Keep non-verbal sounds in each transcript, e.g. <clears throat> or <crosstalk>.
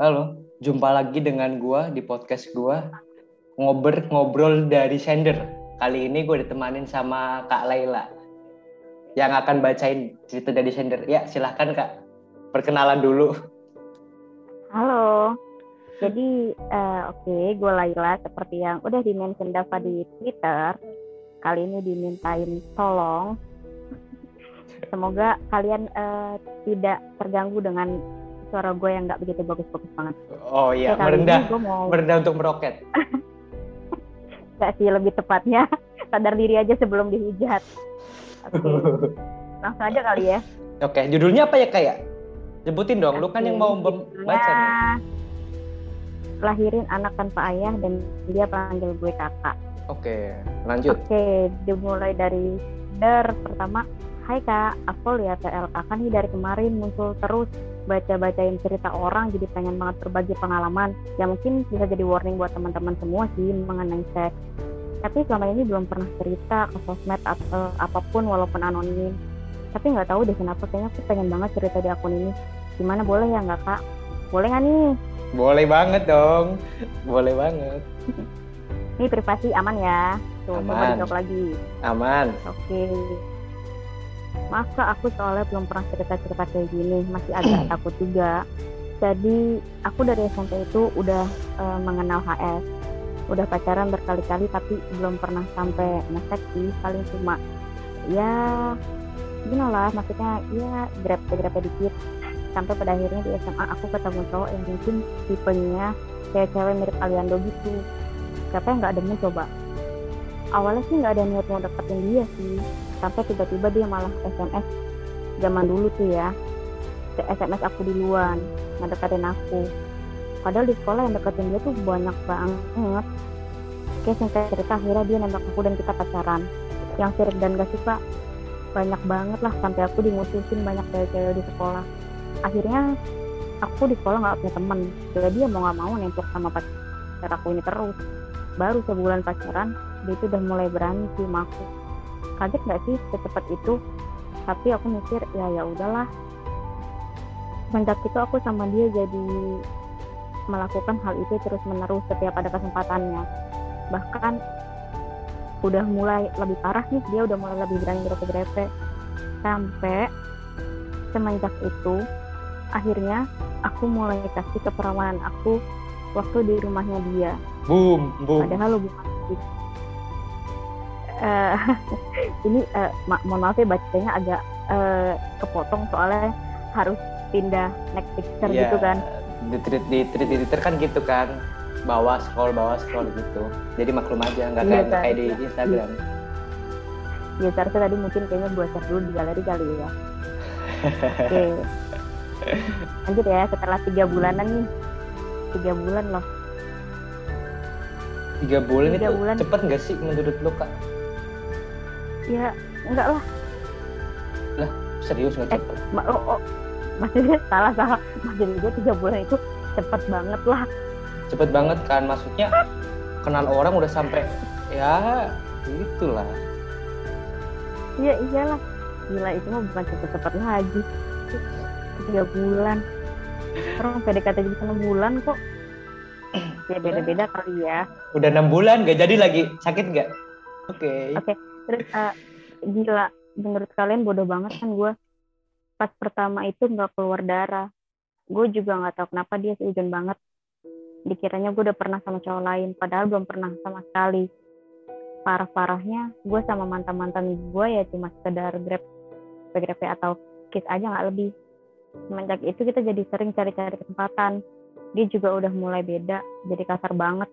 Halo, jumpa lagi dengan gua di podcast gua ngobrol ngobrol dari sender. Kali ini gue ditemanin sama Kak Laila yang akan bacain cerita dari sender. Ya, silahkan Kak. Perkenalan dulu. Halo. Jadi uh, oke, okay, gue Laila seperti yang udah di-mention Dava di Twitter. Kali ini dimintain tolong. Semoga kalian uh, tidak terganggu dengan suara gue yang nggak begitu bagus-bagus banget. Oh iya, Oke, merendah, mau... merendah untuk meroket. <laughs> Gak sih, lebih tepatnya <laughs> sadar diri aja sebelum dihujat. Okay. <laughs> langsung aja kali ya. Oke, judulnya apa ya kayak? Sebutin dong, okay, lu kan yang mau baca nih. Lahirin anak tanpa ayah dan dia panggil gue kakak. Oke, lanjut. Oke, dimulai dari der pertama Hai kak, aku lihat TL kakak nih dari kemarin muncul terus baca-bacain cerita orang jadi pengen banget berbagi pengalaman. Ya mungkin bisa jadi warning buat teman-teman semua sih mengenai seks. Tapi selama ini belum pernah cerita ke sosmed atau apa pun walaupun anonim. Tapi nggak tahu deh kenapa kayaknya aku pengen banget cerita di akun ini. Gimana boleh ya nggak kak? Boleh nggak nih? Boleh banget dong, boleh banget. ini privasi aman ya? Tuh, aman. lagi. Aman. Oke. Okay masa aku soalnya belum pernah cerita-cerita kayak gini masih agak <clears throat> takut juga. Jadi aku dari SMP itu udah uh, mengenal HS udah pacaran berkali-kali tapi belum pernah sampai ngesek sih paling cuma ya gini lah maksudnya ya grab grab dikit. Sampai pada akhirnya di SMA aku ketemu cowok yang mungkin tipenya kayak cewek mirip Aliando gitu. Siapa yang nggak demen coba awalnya sih nggak ada niat mau deketin dia sih. Sampai tiba-tiba dia malah SMS zaman dulu tuh ya. SMS aku duluan ngedekatin aku. Padahal di sekolah yang deketin dia tuh banyak banget. Oke singkat cerita akhirnya dia nembak aku dan kita pacaran. Yang sirik dan gak suka banyak banget lah. Sampai aku dimutusin banyak cewek-cewek di sekolah. Akhirnya aku di sekolah nggak punya temen. Jadi dia mau nggak mau nempel sama pacar aku ini terus. Baru sebulan pacaran dia itu udah mulai berani sih sama aku kaget nggak sih secepat itu? Tapi aku mikir ya ya udahlah. Semenjak itu aku sama dia jadi melakukan hal itu terus menerus setiap ada kesempatannya. Bahkan udah mulai lebih parah nih dia udah mulai lebih berani grepe-grepe. Sampai semenjak itu akhirnya aku mulai kasih keperawanan aku waktu di rumahnya dia. Boom boom. Padahal hubungan uh, <laughs> ini uh, ma mohon maaf ya bacanya agak uh, kepotong soalnya harus pindah next picture yeah, gitu kan. di tweet di tweet di Twitter kan gitu kan. Bawa scroll bawa scroll gitu. Jadi maklum aja nggak kayak yeah, kayak di Instagram. Ya seharusnya tadi mungkin kayaknya buat cek dulu di galeri kali ya. <laughs> Oke. Okay. lanjut ya setelah tiga bulanan nih. Tiga bulan loh. Tiga bulan tiga itu bulan. cepet nggak sih menurut lo kak ya enggak lah. Lah serius nggak cepet eh, ma oh, oh, maksudnya salah salah. Maksudnya gue tiga bulan itu cepet banget lah. Cepet banget kan? Maksudnya kenal orang udah sampai ya itulah iya iyalah. Gila itu mah bukan cepet-cepet lagi. Tiga bulan. Orang PDKT bisa enam bulan kok. Ya beda-beda kali ya. Udah enam bulan gak jadi lagi. Sakit nggak? Oke. Okay. oke. okay terus uh, gila menurut kalian bodoh banget kan gue pas pertama itu nggak keluar darah. Gue juga nggak tahu kenapa dia seujun banget. Dikiranya gue udah pernah sama cowok lain padahal belum pernah sama sekali. Parah-parahnya gue sama mantan-mantan gue ya cuma sekedar grab grab atau kiss aja nggak lebih. Semenjak itu kita jadi sering cari-cari kesempatan. Dia juga udah mulai beda jadi kasar banget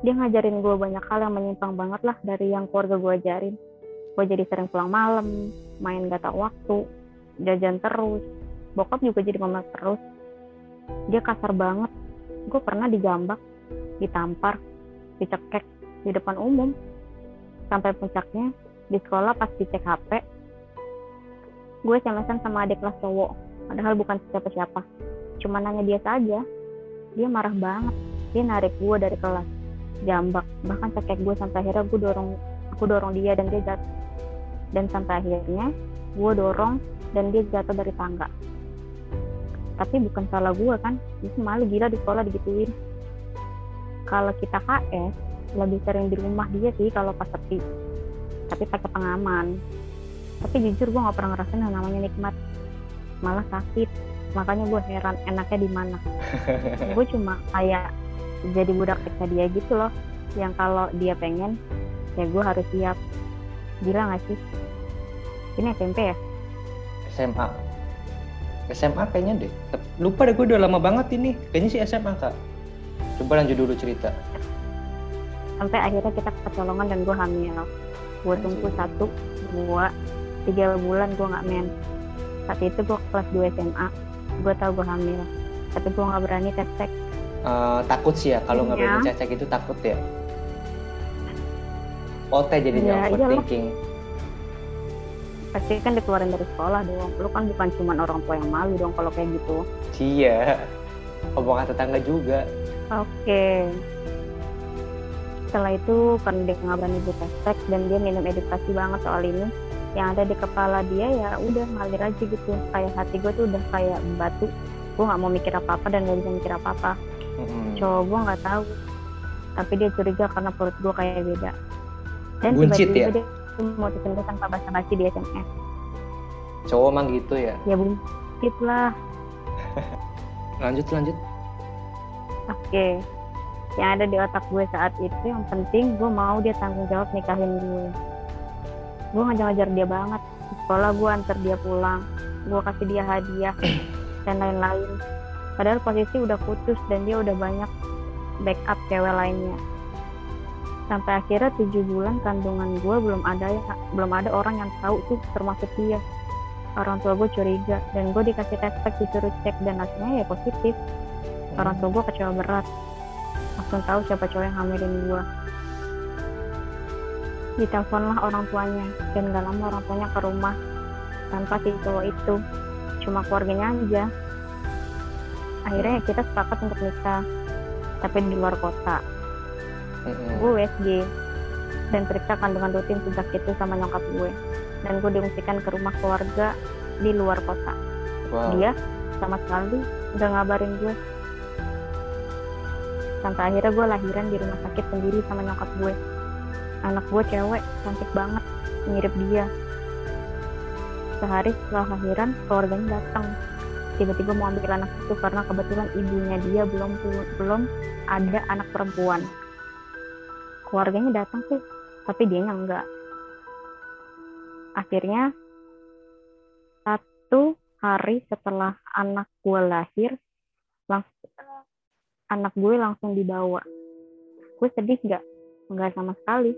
dia ngajarin gue banyak hal yang menyimpang banget lah dari yang keluarga gue ajarin. Gue jadi sering pulang malam main gak tau waktu jajan terus. Bokap juga jadi mama terus. Dia kasar banget. Gue pernah dijambak ditampar dicekek di depan umum. Sampai puncaknya di sekolah pas dicek HP gue sms sama adik kelas cowok. Padahal bukan siapa-siapa. Cuma nanya dia saja. Dia marah banget. Dia narik gue dari kelas jambak. Bahkan cekek gue sampai akhirnya gue dorong aku dorong dia dan dia jatuh dan sampai akhirnya gue dorong dan dia jatuh dari tangga. Tapi bukan salah gue kan itu malu gila di sekolah digituin. Kalau kita KS lebih sering di rumah dia sih kalau pas sepi tapi pakai pengaman. Tapi jujur gue nggak pernah ngerasain yang namanya nikmat. Malah sakit. Makanya gue heran enaknya di mana. <laughs> Gue cuma kayak jadi budak TK dia gitu loh. Yang kalau dia pengen ya gue harus siap. Gila gak sih? Ini SMP ya? SMA SMA kayaknya deh. Lupa deh gue udah lama banget ini. Kayaknya sih SMA kak. Coba lanjut dulu cerita. Sampai akhirnya kita kecolongan dan gue hamil. Gue tunggu satu dua tiga bulan gue nggak men saat itu gue kelas 2 SMA gue tau gue hamil. Tapi gue nggak berani tes cek uh, takut sih ya kalau nggak Iya. berani cek itu takut ya. OT jadinya Iya, overthinking. Pasti kan dikeluarin dari sekolah dong. Lu kan bukan cuma orang tua yang malu dong kalau kayak gitu. Iya. Omongan tetangga juga. Oke. Setelah itu karena dia nggak berani buka dan dia minum edukasi banget soal ini yang ada di kepala dia ya udah ngalir aja gitu. Kayak hati gue tuh udah kayak batu. Gue nggak mau mikir apa apa dan gak bisa mikir apa apa Mm-mm. cowok gue nggak tahu. Tapi dia curiga karena perut gue kayak beda. Dan Buncit tiba-tiba ya? dia mau gue tanpa basa-basi di SMS cowok emang gitu ya? Ya buncit lah. <laughs> Lanjut lanjut. Oke. Yang ada di otak gue saat itu yang penting gue mau dia tanggung jawab nikahin gue. Gue ngajar-ngajar dia banget. Di sekolah gue antar dia pulang. Gue kasih dia hadiah <clears throat> dan lain-lain padahal posisi udah putus dan dia udah banyak backup cewek lainnya. Sampai akhirnya tujuh bulan kandungan gue belum ada ya belum ada orang yang tahu tuh termasuk dia. Orang tua gue curiga dan gue dikasih tes pack disuruh cek dan hasilnya ya positif. Orang tua gue kecewa berat. Langsung tahu siapa cowok yang hamilin gue diteleponlah orang tuanya dan gak lama orang tuanya ke rumah tanpa si cowok itu. Cuma keluarganya aja akhirnya kita sepakat untuk nikah tapi di luar kota. Mm-mm. gue USG dan periksa kandungan rutin sejak itu sama nyokap gue. Dan gue diungsikan ke rumah keluarga di luar kota. Wow. Dia sama sekali udah ngabarin gue. Sampai akhirnya gue lahiran di rumah sakit sendiri sama nyokap gue. Anak gue cewek cantik banget mirip dia. Sehari setelah lahiran keluarganya datang tiba-tiba mau ambil anak itu karena kebetulan ibunya dia belum belum ada anak perempuan. Keluarganya datang tuh tapi dia enggak akhirnya satu hari setelah anak gue lahir langsung anak gue langsung dibawa. Gue sedih nggak? Nggak sama sekali.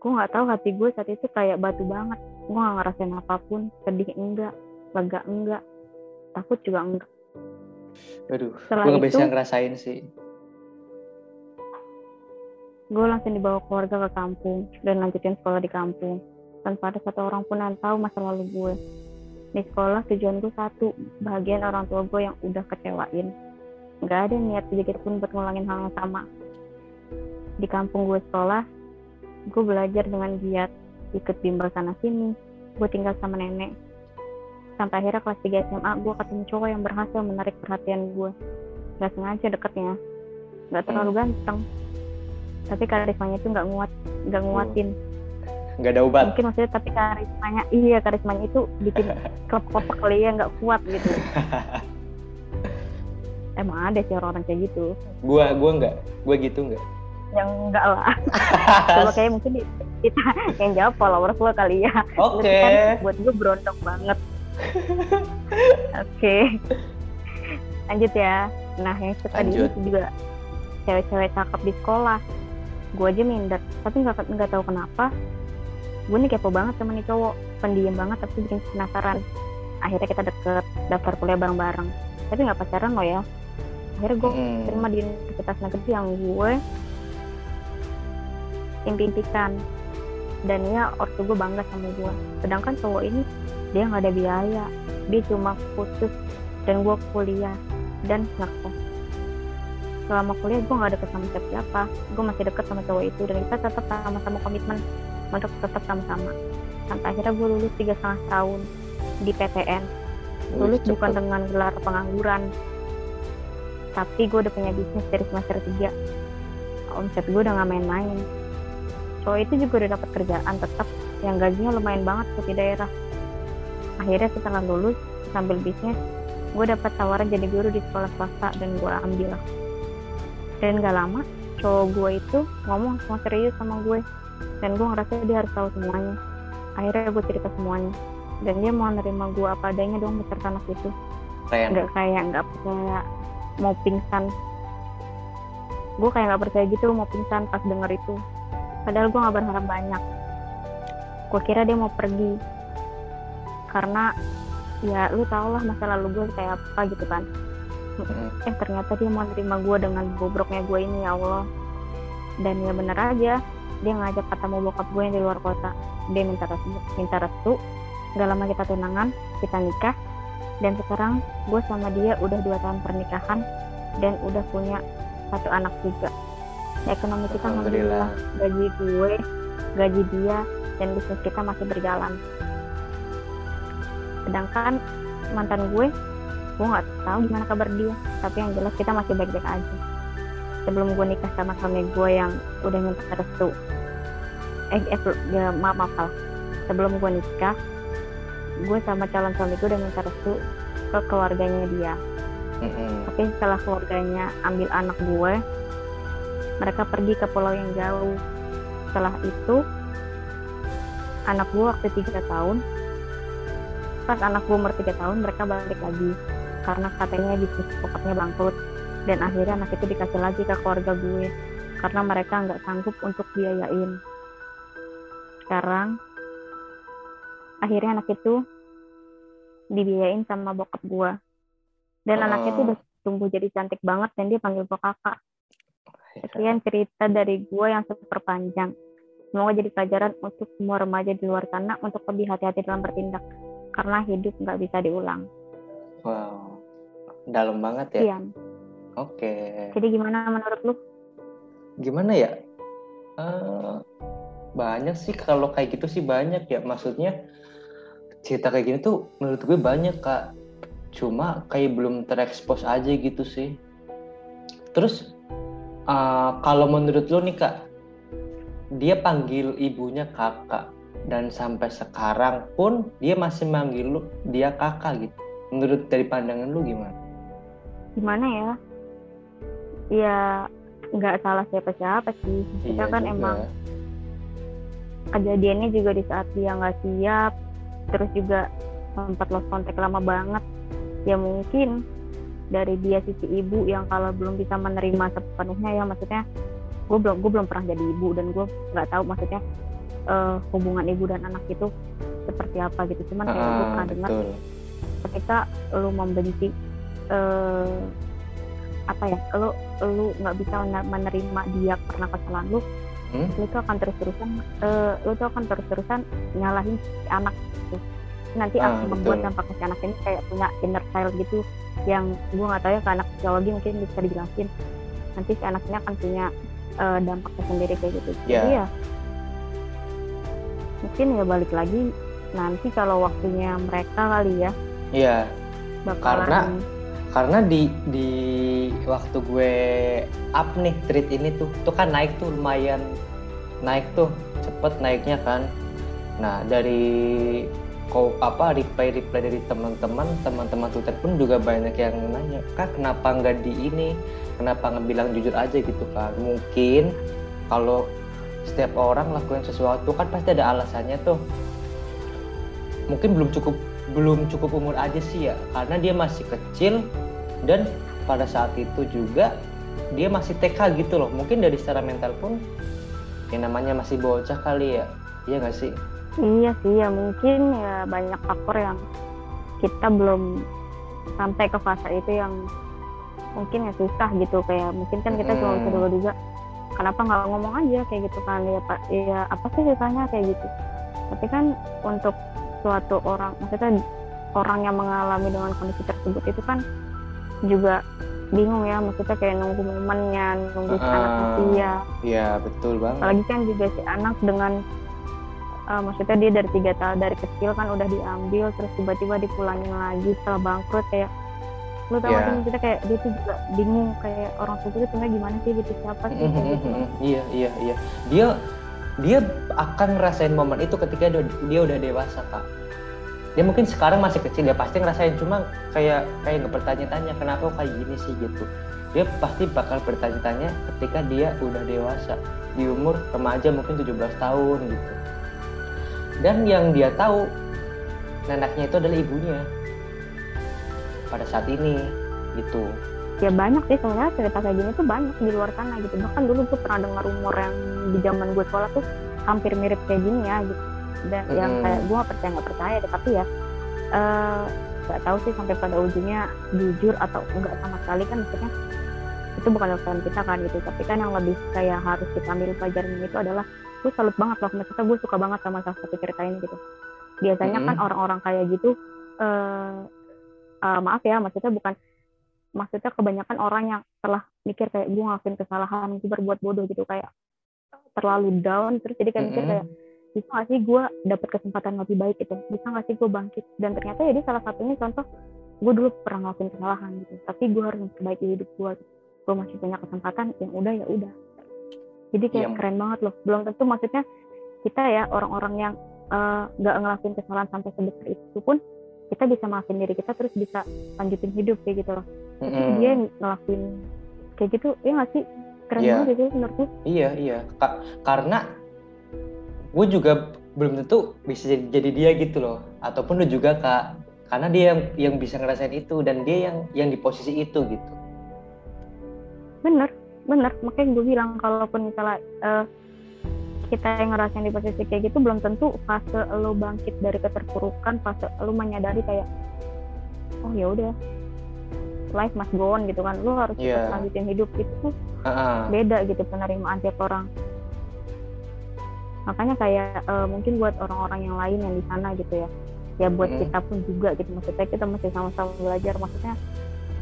Gue nggak tahu hati gue saat itu kayak batu banget. Gue nggak ngerasain apa pun. Sedih enggak? Lega enggak takut juga enggak. Aduh setelah gue nggak bisa ngerasain sih. Gue langsung dibawa keluarga ke kampung dan lanjutin sekolah di kampung. Tanpa ada satu orang pun yang tahu masa lalu gue di sekolah tujuan gue satu bahagian orang tua gue yang udah kecewain. Nggak ada niat sedikit pun buat ngulangin hal yang sama. Di kampung gue sekolah gue belajar dengan giat ikut bimbel sana sini gue tinggal sama nenek sampai akhirnya kelas 3 SMA gue ketemu cowok yang berhasil menarik perhatian gue nggak sengaja deketnya. Nggak terlalu ganteng. Tapi karismanya itu nggak nguat nggak nguatin. Nggak ada obat mungkin maksudnya tapi karismanya iya karismanya itu bikin <laughs> klep kopak kali ya nggak kuat gitu. <laughs> Emang ada sih orang-orang kayak gitu. Gue gue nggak gue gitu nggak. Yang enggak lah. <laughs> Coba kayak mungkin kita yang jawab followers lo kali ya. Oke. Lu kan buat gue berondong banget oke. Lanjut ya. Nah yang suka di Lanjut. itu juga cewek-cewek cakep di sekolah. Gue aja minder tapi nggak nggak tahu kenapa. Gue nih kepo banget sama nih cowok. Pendiam banget tapi bikin penasaran. Akhirnya kita deket daftar kuliah bareng-bareng. Tapi nggak pacaran lo ya. Akhirnya gue Mm. terima di universitas negeri yang gue impikan. Dan ya ortu gue bangga sama gue sedangkan cowok ini dia nggak ada biaya. Dia cuma khusus dan gue kuliah dan ngekos. Selama kuliah gue nggak deket sama siapa gue masih deket sama cowok itu dan kita tetap sama-sama komitmen untuk tetap sama-sama. Sampai akhirnya gue lulus tiga setengah tahun di PTN lulus cepet. bukan dengan gelar pengangguran tapi gue udah punya bisnis dari semester 3 omset gue udah gak main-main. Cowok itu juga udah dapat kerjaan tetap yang gajinya lumayan banget tuh di daerah akhirnya setelah lulus sambil bisnis gue dapat tawaran jadi guru di sekolah swasta dan gue ambil. Dan gak lama cowok gue itu ngomong semua serius sama gue. Dan gue ngerasa dia harus tahu semuanya. Akhirnya gue cerita semuanya. Dan dia mau nerima gue apa adanya dong beserta anak itu. Nggak kayak nggak percaya mau pingsan. Gue kayak nggak percaya gitu mau pingsan pas denger itu. Padahal gue nggak berharap banyak. Gue kira dia mau pergi karena ya lu tau lah masa lalu gue kayak apa gitu kan. Eh ternyata dia mau nerima gue dengan bobroknya gue ini ya Allah. Dan ya bener aja dia ngajak ketemu bokap gue yang di luar kota. Dia minta restu minta restu. Gak lama kita tunangan kita nikah. Dan sekarang gue sama dia udah dua tahun pernikahan dan udah punya satu anak juga. Ekonomi kita alhamdulillah. gaji gue gaji dia dan bisnis kita masih berjalan sedangkan mantan gue gue nggak tahu gimana kabar dia. Tapi yang jelas kita masih baik-baik aja. Sebelum gue nikah sama suami gue yang udah minta restu. Eh, eh ya, maaf maaf sebelum gue nikah gue sama calon suami gue udah minta restu ke keluarganya dia. Mm-hmm. tapi setelah keluarganya ambil anak gue mereka pergi ke pulau yang jauh. Setelah itu anak gue waktu tiga tahun pas anak gue umur tiga tahun mereka balik lagi. Karena katanya bisnis bokapnya bangkrut. Dan akhirnya anak itu dikasih lagi ke keluarga gue. Karena mereka nggak sanggup untuk biayain. Sekarang akhirnya anak itu dibiayain sama bokap gue. Dan oh. anak itu udah tumbuh jadi cantik banget dan dia panggil gue kakak. Sekian cerita dari gue yang super panjang semoga jadi pelajaran untuk semua remaja di luar sana untuk lebih hati-hati dalam bertindak karena hidup nggak bisa diulang. Wow dalam banget ya? Iya. oke. Okay. jadi gimana menurut lu? Gimana ya? Uh, banyak sih kalau kayak gitu sih banyak ya. Maksudnya cerita kayak gini tuh menurut gue banyak kak. Cuma kayak belum terekspos aja gitu sih. Terus uh, kalau menurut lo nih kak dia panggil ibunya kakak dan sampai sekarang pun dia masih manggil lu dia kakak gitu. Menurut dari pandangan lu gimana? Gimana ya? Ya nggak salah siapa-siapa sih. Kita iya kan juga. emang kejadiannya juga di saat dia nggak siap terus juga sempat lost kontak lama banget. Ya mungkin dari dia sisi ibu yang kalau belum bisa menerima sepenuhnya ya maksudnya gue belum gue belum pernah jadi ibu dan gue nggak tahu maksudnya uh, hubungan ibu dan anak itu seperti apa gitu cuman kayak gue pernah dengar ketika lu membenci uh, apa ya lu lu nggak bisa menerima dia karena kesalahan lu hmm? lu tuh akan terus terusan uh, lu tuh akan terus terusan nyalahin si anak gitu. nanti ah, akan membuat dampak ke si anak ini kayak punya inner child gitu yang gue nggak tahu ya ke anak psikologi mungkin bisa dijelasin nanti si anaknya akan punya uh, dampak sendiri kayak gitu yeah. jadi ya mungkin ya balik lagi nanti kalau waktunya mereka kali ya. Iya. Karena karena di di waktu gue up nih treat ini tuh tuh kan naik tuh lumayan naik tuh cepet naiknya kan. Nah dari kau apa reply reply dari teman-teman teman-teman Twitter pun juga banyak yang nanya kak kenapa nggak di ini? Kenapa nggak bilang jujur aja gitu kan mungkin kalau setiap orang lakuin sesuatu kan pasti ada alasannya tuh. Mungkin belum cukup belum cukup umur aja sih ya karena dia masih kecil dan pada saat itu juga dia masih TK gitu loh. Mungkin dari secara mental pun yang namanya masih bocah kali ya iya gak sih? Iya sih ya mungkin ya banyak faktor yang kita belum sampai ke fase itu yang mungkin ya susah gitu kayak mungkin kan kita hmm. cuma bisa dulu juga kenapa nggak ngomong aja kayak gitu kan. Ya pak ya apa sih ceritanya kayak gitu. Tapi kan untuk suatu orang maksudnya orang yang mengalami dengan kondisi tersebut itu kan juga bingung ya maksudnya kayak nunggu momennya nunggu uh, anak usia iya betul banget. Apalagi kan juga si anak dengan uh, maksudnya dia dari tiga tahun dari kecil kan udah diambil terus tiba-tiba dipulangin lagi setelah bangkrut kayak lu tau gak sih kita kayak dia tuh juga bingung kayak orang tua itu sebenarnya gimana sih gitu siapa sih kayak gitu. Iya iya iya. Dia dia akan ngerasain momen itu ketika dia, dia udah dewasa kak. Dia mungkin sekarang masih kecil dia pasti ngerasain. Cuma kayak kayak nggak bertanya-tanya kenapa kok kayak gini sih? gitu. Dia pasti bakal bertanya-tanya ketika dia udah dewasa di umur remaja mungkin 17 tahun gitu. Dan yang dia tahu neneknya itu adalah ibunya pada saat ini gitu. Ya banyak sih soalnya cerita kayak gini tuh banyak di luar sana gitu. Bahkan dulu gue pernah dengar rumor yang di zaman gue sekolah tuh hampir mirip kayak gini ya gitu. Dan yang Mm-mm. kayak gue gak percaya nggak percaya tapi ya eh, nggak tahu sih sampai pada ujungnya jujur atau enggak sama sekali kan maksudnya itu bukan urusan kita kan gitu. Tapi kan yang lebih kayak harus kita ambil pelajaran itu adalah gue salut banget loh maksudnya gue suka banget sama salah satu cerita ini gitu. Biasanya kan Mm-mm. orang-orang kayak gitu eh eh, maaf ya maksudnya bukan maksudnya kebanyakan orang yang telah mikir kayak gue ngelakuin kesalahan gue berbuat bodoh gitu kayak terlalu down terus jadi kayak mikir Mm-mm. kayak bisa gak sih gue dapet kesempatan lebih baik gitu? Bisa gak sih gue bangkit? Dan ternyata ya dia salah satunya contoh gue dulu pernah ngelakuin kesalahan gitu. Tapi gue harus memperbaiki hidup gue gue masih punya kesempatan yang udah ya udah. Jadi kayak Iya. keren banget loh. Belum tentu maksudnya kita ya orang-orang yang eh, nggak ngelakuin kesalahan sampai sebesar itu pun kita bisa maafin diri kita terus bisa lanjutin hidup kayak gitu loh. Tapi Mm-mm. dia ngelakuin kayak gitu ya nggak sih? Keren Iya. banget sih menurutku. Iya iya. Ka- karena gue juga belum tentu bisa jadi, jadi dia gitu loh. Ataupun lu juga kak. Karena dia yang yang bisa ngerasain itu dan dia yang yang di posisi itu gitu. Bener bener. Makanya gue bilang kalaupun misalnya eh, kita yang ngerasain di posisi kayak gitu belum tentu fase lo bangkit dari keterpurukan fase lo menyadari kayak oh ya udah life must go on gitu kan lo harus Iya. tetap lanjutin hidup itu tuh Heeh. beda gitu penerimaan tiap orang makanya kayak eh, mungkin buat orang-orang yang lain yang di sana gitu ya ya buat Mm. kita pun juga gitu maksudnya kita masih sama-sama belajar maksudnya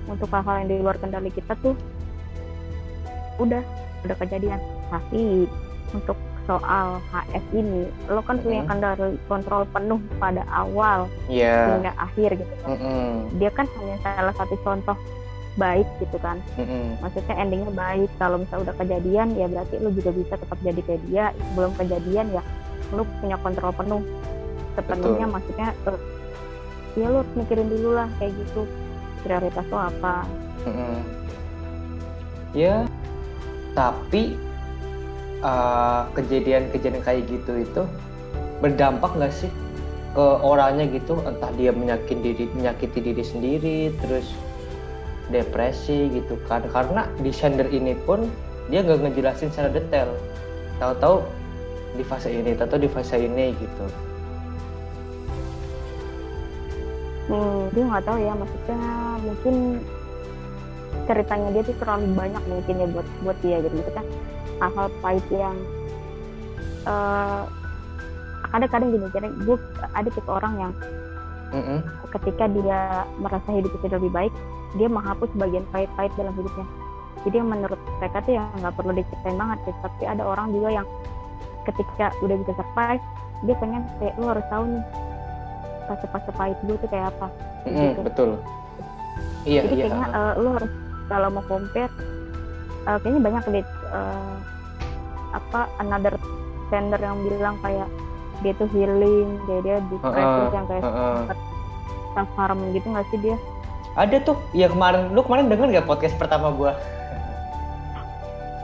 untuk hal-hal yang di luar kendali kita tuh udah udah kejadian tapi untuk soal HS ini lo kan punya Mm. kendali kontrol penuh pada awal Iya hingga akhir gitu kan Mm-mm. dia kan hanya salah satu contoh baik gitu kan Mm-mm. maksudnya endingnya baik kalau misalnya udah kejadian ya berarti lu juga bisa tetap jadi kayak dia sebelum kejadian ya lu punya kontrol penuh sepenuhnya Betul. maksudnya eh, ya harus mikirin dulu lah kayak gitu prioritas lo apa Mm-mm. ya tapi uh, kejadian-kejadian kayak gitu itu berdampak nggak sih ke orangnya gitu? Entah dia menyakiti diri menyakiti diri sendiri terus depresi gitu kan. Karena di sender ini pun dia nggak ngejelasin secara detail. Tahu-tahu di fase ini tahu di fase ini gitu. Hmm, dia nggak tahu ya maksudnya mungkin ceritanya dia tuh terlalu banyak mungkin ya buat buat dia gitu. Maksudnya hal-hal pahit yang eh kadang-kadang gini jadi gue ada tipe orang yang Mm-mm. ketika dia merasa hidup itu lebih baik dia menghapus bagian pahit-pahit dalam hidupnya jadi yang menurut mereka tuh yang nggak perlu diceritain banget sih tapi ada orang juga yang ketika udah bisa survive dia pengen kayak lu harus tahu nih fase-fase pahit gue tuh kayak apa Mm-mm, Gitu. betul iya jadi iya kayaknya eh, lu harus kalau mau compare eh, kayaknya banyak deh eh, apa another sender yang bilang kayak dia tuh healing kayak dia depresi Heeh, yang kayak self harm gitu nggak sih dia? Ada tuh ya kemarin lu kemarin denger nggak podcast pertama gua?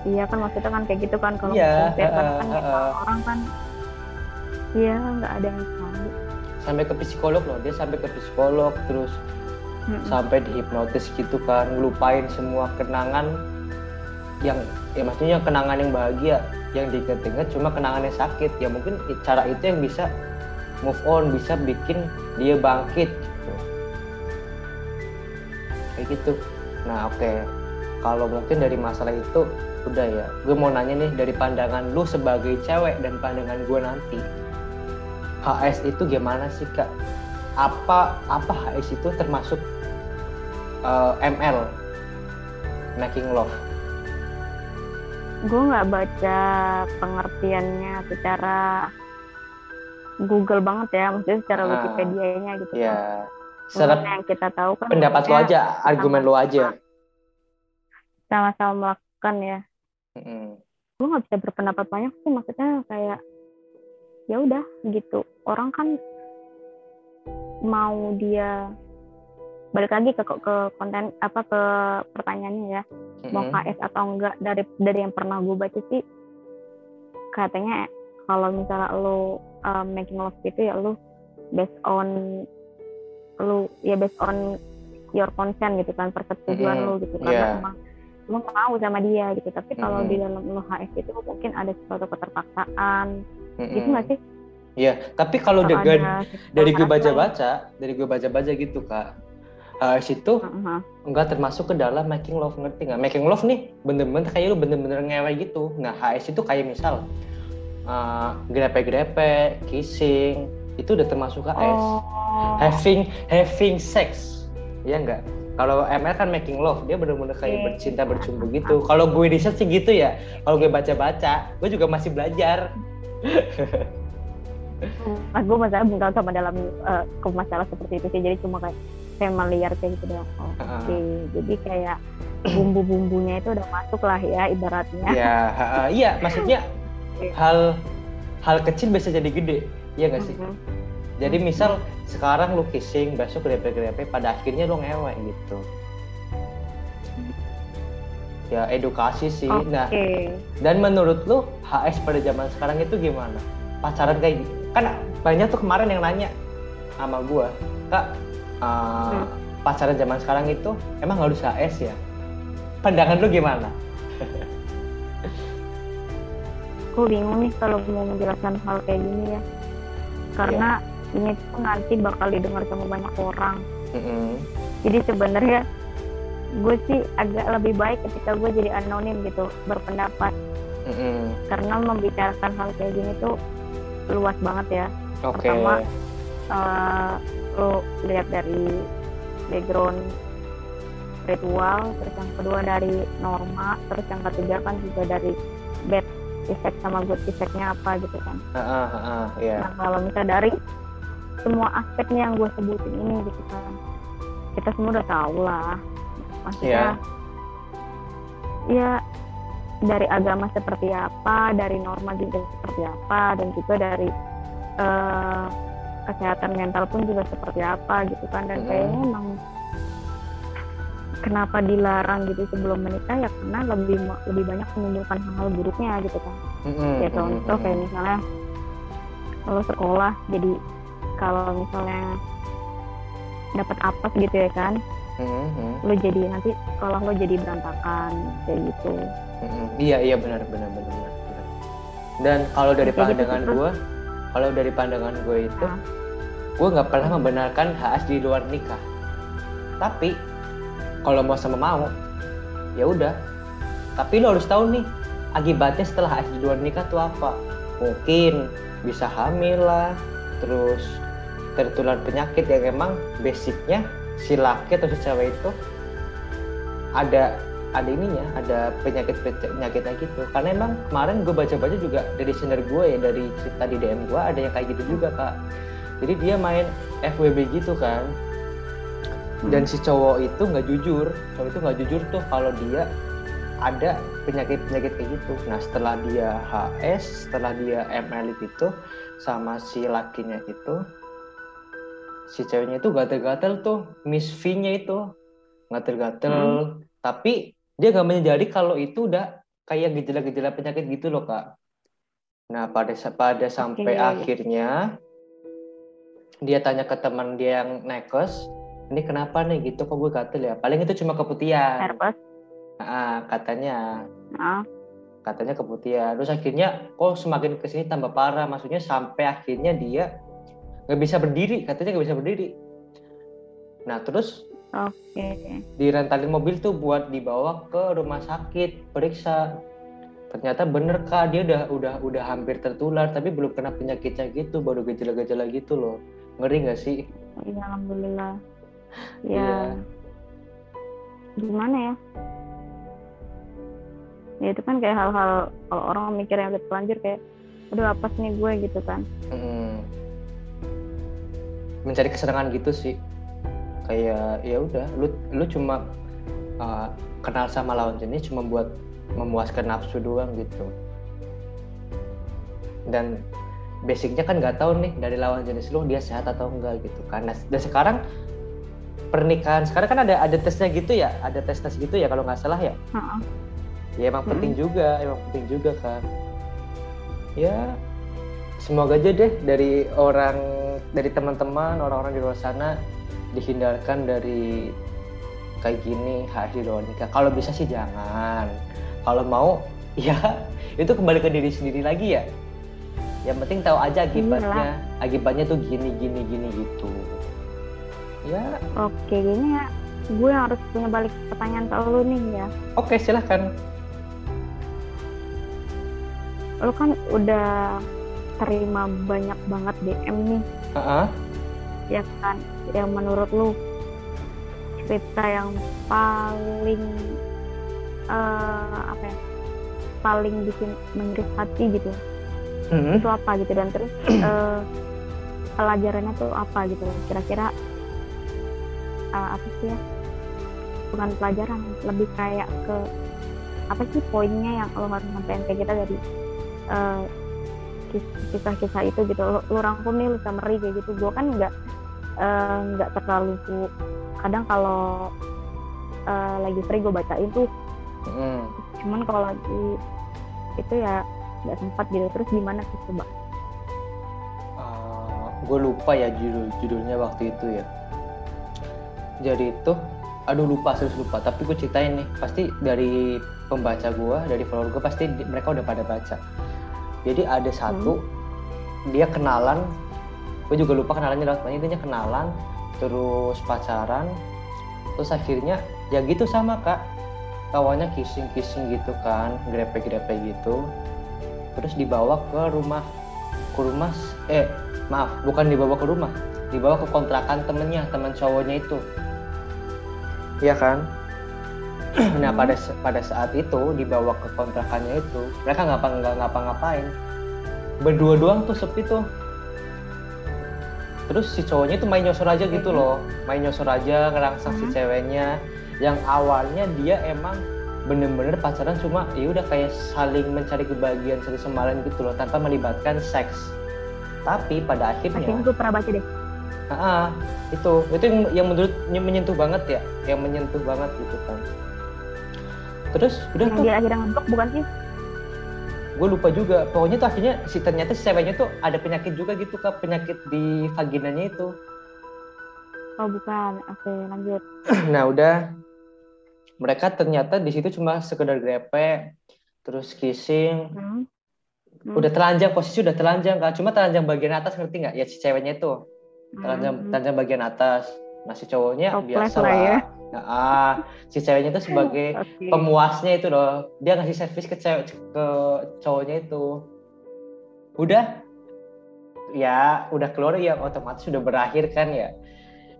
Iya kan maksudnya kan kayak gitu kan kalau Iya, compare karena heeh, kan memang orang kan iya nggak ada yang tahu. sampai ke psikolog loh dia sampai ke psikolog terus Mm-mm. sampai dihipnotis gitu kan ngelupain semua kenangan yang ya maksudnya kenangan yang bahagia yang diinget-inget cuma kenangan yang sakit. Ya mungkin cara itu yang bisa move on bisa bikin dia bangkit gitu. Kayak gitu. Nah oke. Kalau mungkin dari masalah itu udah ya. Gue mau nanya nih dari pandangan lu sebagai cewek dan pandangan gue nanti HS itu gimana sih kak? Apa apa HS itu termasuk eh, ML making love Gue nggak baca pengertiannya secara Google banget ya, maksudnya secara Ah, Wikipedia-nya gitu. ya Serap Karena yang kita tahu kan pendapat lo aja, argumen lo aja. sama-sama melakukan ya Mm-mm. gue nggak bisa berpendapat banyak sih maksudnya kayak ya udah gitu orang kan mau dia balik lagi ke ke konten apa ke pertanyaannya ya mau Mm-mm. KS atau enggak dari dari yang pernah gue baca sih katanya kalau misalnya lo um, making love gitu ya lo based on lo ya based on your consent gitu kan persetujuan Mm-mm. lo gitu karena Iya. emang lo mau sama dia gitu tapi kalau Mm-mm. di dalam lo HS itu mungkin ada suatu keterpaksaan Mm-mm. gitu nggak sih Iya, tapi kalau Atau dengan ada dari gue baca-baca, dari gue baca-baca gitu kak, HS itu Heeh. nggak termasuk ke dalam making love ngerti nggak? Making love nih bener-bener kayak lu bener-bener ngewe gitu. Nah HS itu kayak misal uh, grepe-grepe, kissing, itu udah termasuk HS. oh Having having sex, ya enggak? Kalau ML kan making love, dia bener-bener kayak Oke. bercinta bercumbu gitu. Kalau gue riset sih gitu ya. Kalau gue baca-baca, gue juga masih belajar. <laughs> Mas gue masalah tahu sama dalam eh, ke masalah seperti itu sih jadi cuma kayak familiar kayak gitu doang. Oh, Oke, Heeh. jadi kayak bumbu-bumbunya itu udah masuk lah ya ibaratnya. Ya, ha- iya maksudnya Oke. hal hal kecil bisa jadi gede, iya nggak sih? Mhm. Jadi misal sekarang lu kissing, besok grepe-grepe, pada akhirnya lu ngewe gitu. Ya edukasi sih. Oke. Nah, dan menurut lu HS pada zaman sekarang itu gimana? Pacaran kayak gitu? Kan banyak tuh kemarin yang nanya sama gua, kak uh, Hmm. pacaran zaman sekarang itu emang harus HS ya? Pandangan lu gimana? Gue bingung nih kalau mau menjelaskan hal kayak gini ya. Karena ini tuh nanti bakal didengar sama banyak orang. Mm-mm. Jadi sebenarnya gue sih agak lebih baik ketika gue jadi anonim gitu berpendapat Mm-mm. karena membicarakan hal kayak gini tuh luas banget ya Oke. Pertama, eh, lo lihat dari background ritual terus yang kedua dari norma terus yang ketiga kan juga dari bad effect sama good effectnya apa gitu kan. Heeh, heeh, iya. nah kalau misalnya dari semua aspeknya yang gue sebutin ini gitu kan kita semua udah tahu lah. Maksudnya ya dari agama seperti apa dari norma juga seperti apa dan juga dari eh, kesehatan mental pun juga seperti apa gitu kan. Dan kayaknya emang kenapa dilarang gitu sebelum menikah ya karena lebih lebih banyak menimbulkan hal-hal buruknya gitu kan. Ya contoh kayak misalnya lo sekolah jadi kalau misalnya dapat apes gitu ya kan Mm-mm, lo jadi nanti sekolah lo jadi berantakan kayak gitu. Mm-mm. Iya, iya benar, benar, benar, benar. Dan kalau dari gitu pandangan gue, kalau dari pandangan gue itu, Nah. gue nggak pernah membenarkan HS di luar nikah. Tapi kalau mau sama mau, ya udah. Tapi lo harus tahu nih, akibatnya setelah HS di luar nikah tuh apa? Mungkin bisa hamil lah, terus tertular penyakit yang emang basicnya si laki atau si cewek itu ada ada ininya, ada penyakit penyakitnya gitu. Karena emang kemarin gue baca-baca juga dari sender gue ya dari cerita di DM gue ada yang kayak gitu juga kak. Jadi dia main FWB gitu kan. Dan si cowok itu nggak jujur, cowok itu nggak jujur tuh kalau dia ada penyakit-penyakit kayak gitu. Nah setelah dia HS, setelah dia ML itu sama si lakinya itu, si ceweknya itu gatel-gatel tuh, Miss V-nya itu gatel-gatel. Tapi dia nggak menyadari kalau itu udah kayak gejala-gejala penyakit gitu loh kak. Nah pada pada sampai Oke. akhirnya dia tanya ke teman dia yang nekes, ini kenapa nih gitu kok gue gatel ya? Paling itu cuma keputihan. herpes Ah, katanya nah katanya keputihan. Terus akhirnya kok semakin ke sini tambah parah. Maksudnya sampai akhirnya dia nggak bisa berdiri, katanya nggak bisa berdiri. Nah terus oke. Direntalin mobil tuh buat dibawa ke rumah sakit periksa. Ternyata bener kak. Dia udah udah udah hampir tertular tapi belum kena penyakitnya gitu. Baru gejala-gejala gitu loh. Ngeri nggak sih? Iya alhamdulillah. Iya. ya. Gimana ya? Ya itu kan kayak hal-hal kalau orang mikir yang udah terlanjur kayak udah apa nih gue? Gitu kan. Mm. mencari kesenangan gitu sih kayak ya udah lu lu cuma uh, kenal sama lawan jenis cuma buat memuaskan nafsu doang gitu dan basicnya kan nggak tahu nih dari lawan jenis lu dia sehat atau enggak gitu kan nah, dan sekarang pernikahan sekarang kan ada ada tesnya gitu ya ada tes tes gitu ya kalau nggak salah ya uh-uh. ya emang uh-uh. penting juga emang penting juga kan ya semoga aja deh dari orang dari teman-teman orang-orang di luar sana dihindarkan dari kayak gini luar nikah kalau bisa sih jangan. Kalau mau <laughs> ya itu kembali ke diri sendiri lagi ya. Yang penting tahu aja akibatnya Iyalah. akibatnya. Tuh gini gini gini gitu. Ya. Oke gini ya gue harus punya balik pertanyaan ke lu nih ya. Oke silahkan. Lu kan udah terima banyak banget DM nih. Uh -uh. Ya kan yang menurut lu cerita yang paling uh, apa ya paling bikin mengiris hati gitu. Hmm. itu apa gitu dan terus uh, <clears throat> pelajarannya tuh apa gitu. Kira-kira uh, apa sih ya bukan pelajaran lebih kayak ke apa sih poinnya yang lo harus sampein kayak kita dari uh, kisah-kisah itu gitu. Lo, lo rangkum nih lo summary kayak gitu. Gue kan nggak nggak uh, terlalu kadang kalau uh, lagi free gue bacain tuh. Mm. cuman kalau lagi itu ya nggak sempat gitu. Terus gimana sih coba? Uh, gue lupa ya judul judulnya waktu itu ya. Jadi itu aduh lupa serius lupa. Tapi gue ceritain nih pasti dari pembaca gue dari follower gue pasti mereka udah pada baca. Jadi ada satu hmm. dia kenalan gue juga lupa kenalannya lewat mana intinya kenalan terus pacaran terus akhirnya ya gitu sama kak. Kawannya kissing kissing gitu kan grepe grepe gitu. Terus dibawa ke rumah ke rumah eh maaf bukan dibawa ke rumah dibawa ke kontrakan temennya teman cowoknya itu. Iya kan? <clears throat> Nah pada pada saat itu dibawa ke kontrakannya itu mereka ngapa nggak ngapa-ngapain. Berdua doang tuh sepi tuh terus si cowoknya itu main nyosor aja gitu loh. Main nyosor aja ngerangsang si ceweknya. Yang awalnya dia emang bener-bener pacaran cuma ya udah kayak saling mencari kebahagiaan satu sama lain gitu loh tanpa melibatkan seks. Tapi pada akhirnya akhirnya gue pernah baca deh. Ah itu. Itu yang, yang menurut menyentuh banget ya. Yang menyentuh banget gitu kan. Terus udah yang tuh dia akhirnya ngeblok bukan sih gue lupa juga. Pokoknya tuh akhirnya si ternyata si ceweknya tuh ada penyakit juga gitu kak. Penyakit di vaginanya itu. Oh bukan. Oke lanjut. <clears throat> Nah udah. Mereka ternyata di situ cuma sekedar grepe terus kissing. Hmm. Hmm. udah telanjang posisi udah telanjang kak. Cuma telanjang bagian atas ngerti nggak? Ya si ceweknya itu telanjang hmm. telanjang bagian atas. Nah si cowoknya biasa lah ya. Nah, ah, si ceweknya itu sebagai <laughs> okay. pemuasnya itu loh. Dia ngasih servis ke cewek ke cowoknya itu. Udah ya udah keluar ya otomatis sudah berakhir kan ya.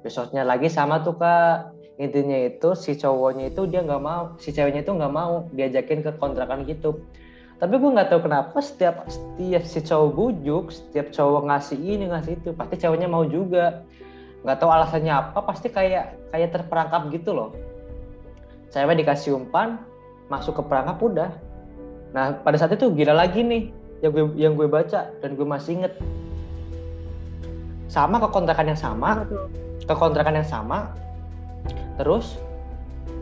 Besoknya lagi sama tuh Kak. Intinya itu si cowoknya itu dia nggak mau, si ceweknya itu nggak mau diajakin ke kontrakan gitu. Tapi gue nggak tahu kenapa setiap setiap si cowok bujuk, setiap cowok ngasih ini ngasih itu, pasti ceweknya mau juga nggak tahu alasannya apa pasti kayak kayak terperangkap gitu loh. Cewek dikasih umpan masuk ke perangkap udah. Nah pada saat itu gila lagi nih yang gue yang gue baca dan gue masih inget. Sama ke kontrakan yang sama ke kontrakan yang sama terus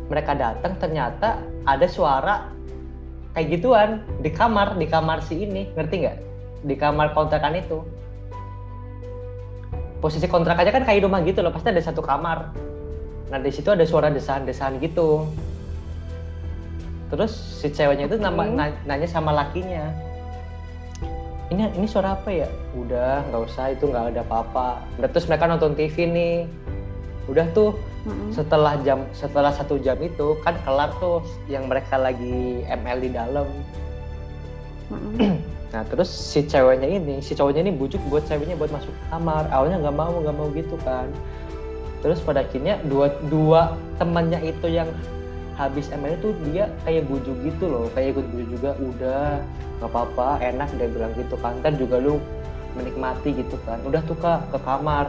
mereka datang ternyata ada suara kayak gituan di kamar di kamar si ini ngerti nggak? Di kamar kontrakan itu posisi kontrak aja kan kayak rumah gitu loh pasti ada satu kamar. Nah di situ ada suara desahan-desahan gitu. Terus si ceweknya itu nama, nanya sama lakinya ini ini suara apa ya? Udah nggak usah itu nggak ada apa-apa. Terus mereka nonton TV nih. Udah tuh mm-hmm. setelah jam setelah satu jam itu kan kelar tuh yang mereka lagi ML di dalam. Mm-hmm. Nah terus si ceweknya ini, si cowoknya ini bujuk buat ceweknya buat masuk kamar. Awalnya nggak mau, nggak mau gitu kan. Terus pada akhirnya dua dua temannya itu yang habis ML itu dia kayak bujuk gitu loh, kayak ikut bujuk juga. Udah nggak apa-apa, enak dia bilang gitu kan. Kan juga lu menikmati gitu kan. Udah tuh kak ke kamar.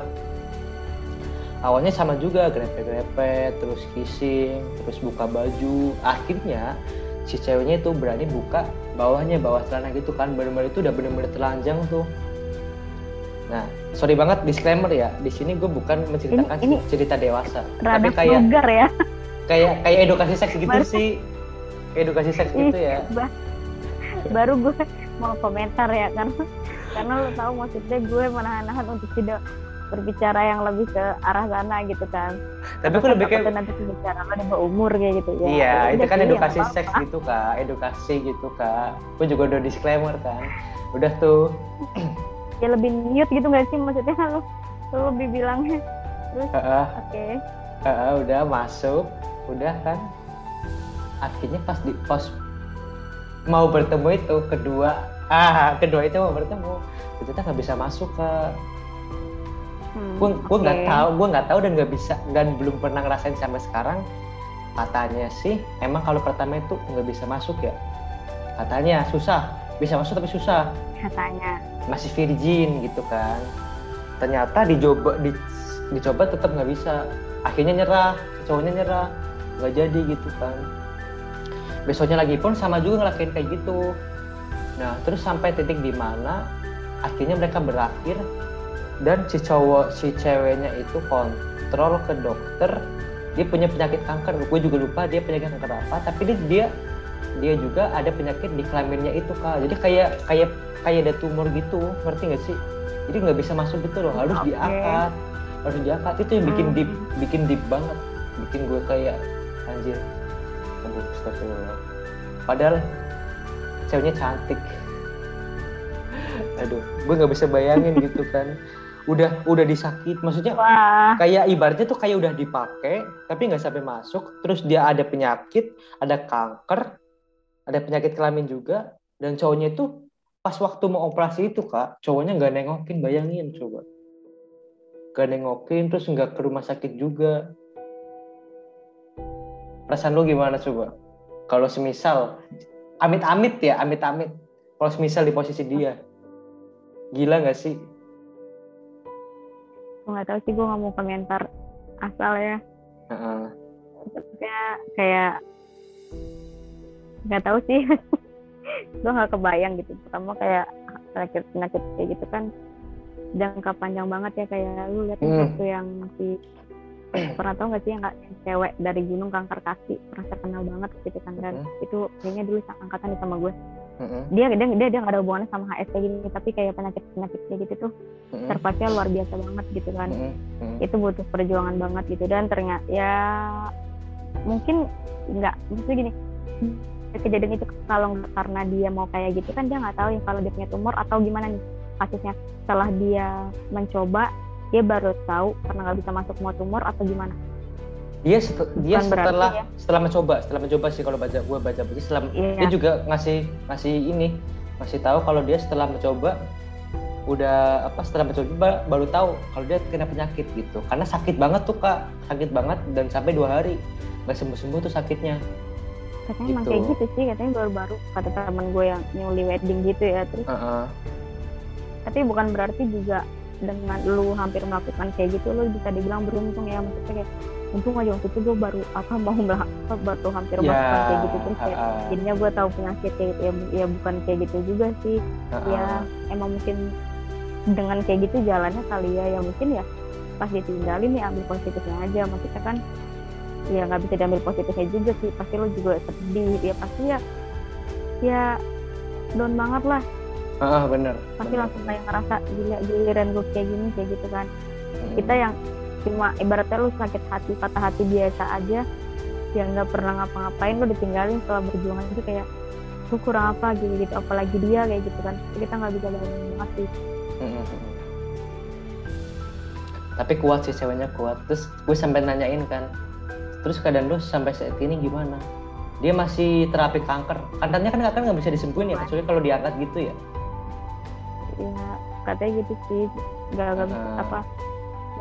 awalnya sama juga grepe-grepe terus kissing terus buka baju akhirnya si ceweknya itu berani buka bawahnya bawah celana gitu kan bener-bener itu udah bener-bener telanjang tuh. Nah sorry banget disclaimer ya di sini gue bukan menceritakan Ini- ini cerita dewasa tapi kayak vulgar ya. kayak kayak edukasi seks gitu Baru- sih. Edukasi seks gitu ya. Ba- baru gue mau komentar ya karena karena lo tahu maksudnya gue menahan-nahan untuk tidak berbicara yang lebih ke arah sana gitu kan. Tapi gue lebih kayak nanti berbicara lo di bawah umur? kayak gitu. Ya Iya, Ya itu kan ya edukasi nggak seks gitu kak, edukasi gitu kak. Gue juga udah disclaimer kan, udah tuh. <clears throat> ya lebih niat gitu nggak sih maksudnya? Lo lo lebih bilangnya. Terus oke. Heeh, udah masuk, udah kan. Akhirnya pas di pos mau bertemu itu kedua, ah kedua itu mau bertemu, ternyata nggak bisa masuk kak. Hmm, Gue gue nggak tahu, gue nggak tahu dan nggak bisa dan belum pernah ngerasain sampai sekarang. Katanya sih, emang kalau pertama itu nggak bisa masuk ya. Katanya susah, bisa masuk tapi susah. katanya masih virgin gitu kan ternyata dicoba di, dicoba tetap nggak bisa akhirnya nyerah cowoknya nyerah nggak jadi gitu kan besoknya lagi pun sama juga ngelakuin kayak gitu nah terus sampai titik di mana akhirnya mereka berakhir dan si cowok si ceweknya itu kontrol ke dokter. Dia punya penyakit kanker. Gue juga lupa dia penyakit kanker apa. Tapi dia dia, dia juga ada penyakit di kelaminnya itu kak. Jadi kayak kayak kayak ada tumor gitu. Ngerti nggak sih? Jadi nggak bisa masuk gitu loh. Harus Oke. diangkat. Harus diangkat. Itu yang bikin Hmm. deep bikin deep banget. Bikin gue kayak anjir. Aduh astagfirullah. Padahal ceweknya cantik. <laughs> Aduh gue nggak bisa bayangin gitu kan udah udah disakit. Maksudnya wah. kayak ibaratnya tuh kayak udah dipakai tapi nggak sampai masuk. Terus dia ada penyakit ada kanker ada penyakit kelamin juga. Dan cowoknya itu pas waktu mau operasi itu kak cowoknya nggak nengokin bayangin coba. Nggak nengokin terus nggak ke rumah sakit juga. Perasaan lu gimana coba? Kalau semisal amit-amit ya amit-amit. Kalau semisal di posisi dia. Gila nggak sih gue nggak tahu sih gue nggak mau komentar asal ya Heeh. kayak kayak nggak tahu sih <laughs> gue nggak kebayang gitu pertama kayak penyakit penyakit kayak gitu kan jangka panjang banget ya kayak lu lihat Hmm. satu yang si pernah tau nggak sih yang yang cewek dari gunung kanker kaki pernah terkenal banget gitu kan dan Hmm. itu kayaknya dulu angkatan sama gue Heeh. dia dia dia dia nggak ada hubungannya sama HS kayak gini tapi kayak penyakit penyakit kayak gitu tuh Heeh. terpaksa luar biasa banget gitu kan. Heeh. itu butuh perjuangan banget gitu dan ternyata ya mungkin nggak maksudnya gini kejadian itu kalau karena dia mau kayak gitu kan dia nggak tahu ya kalau dia punya tumor atau gimana nih kasusnya setelah dia mencoba dia baru tahu karena nggak bisa masuk mau tumor atau gimana dia set- dia Bukan setelah ya. setelah mencoba setelah mencoba sih kalau baca gue baca baca setelah Iya. dia juga ngasih ngasih ini ngasih tahu kalau dia setelah mencoba udah apa setelah mencoba baru tahu kalau dia kena penyakit gitu karena sakit banget tuh kak sakit banget dan sampai dua hari nggak sembuh sembuh tuh sakitnya katanya emang Gitu. kayak gitu sih katanya baru-baru kata teman gue yang newly wedding gitu ya terus Heeh. tapi bukan berarti juga dengan lu hampir melakukan kayak gitu lu bisa dibilang beruntung ya maksudnya kayak untung aja waktu itu gue baru apa mau apa, baru hampir Ya, melakukan kayak gitu. Terus kayak heeh. jadinya gue tahu penyakit kayak gitu. Ya, ya bukan kayak gitu juga sih. Heeh. ya emang mungkin dengan kayak gitu jalannya kali ya. Ya mungkin ya pas ditinggalin nih ambil positifnya aja. Maksudnya kan ya nggak bisa diambil positifnya juga sih. Pasti lo juga sedih. Ya pasti ya ya down banget lah. Heeh, bener pasti bener. langsung kayak ngerasa gila giliran gue kayak gini kayak gitu kan. Mm. kita yang cuma ibaratnya lu sakit hati patah hati biasa aja yang nggak pernah ngapa-ngapain lu ditinggalin setelah berjuang itu kayak gue kurang apa gitu gitu apalagi dia kayak gitu kan kita nggak bisa bayangin banget sih Mm-mm. Tapi kuat sih ceweknya kuat. Terus gue sampai nanyain kan, terus keadaan lu sampai saat ini gimana? Dia masih terapi kanker. Katanya kan kanker nggak bisa disembuhin ya, kecuali kalau diangkat gitu ya. ya katanya gitu sih nggak nggak bisa Ah. apa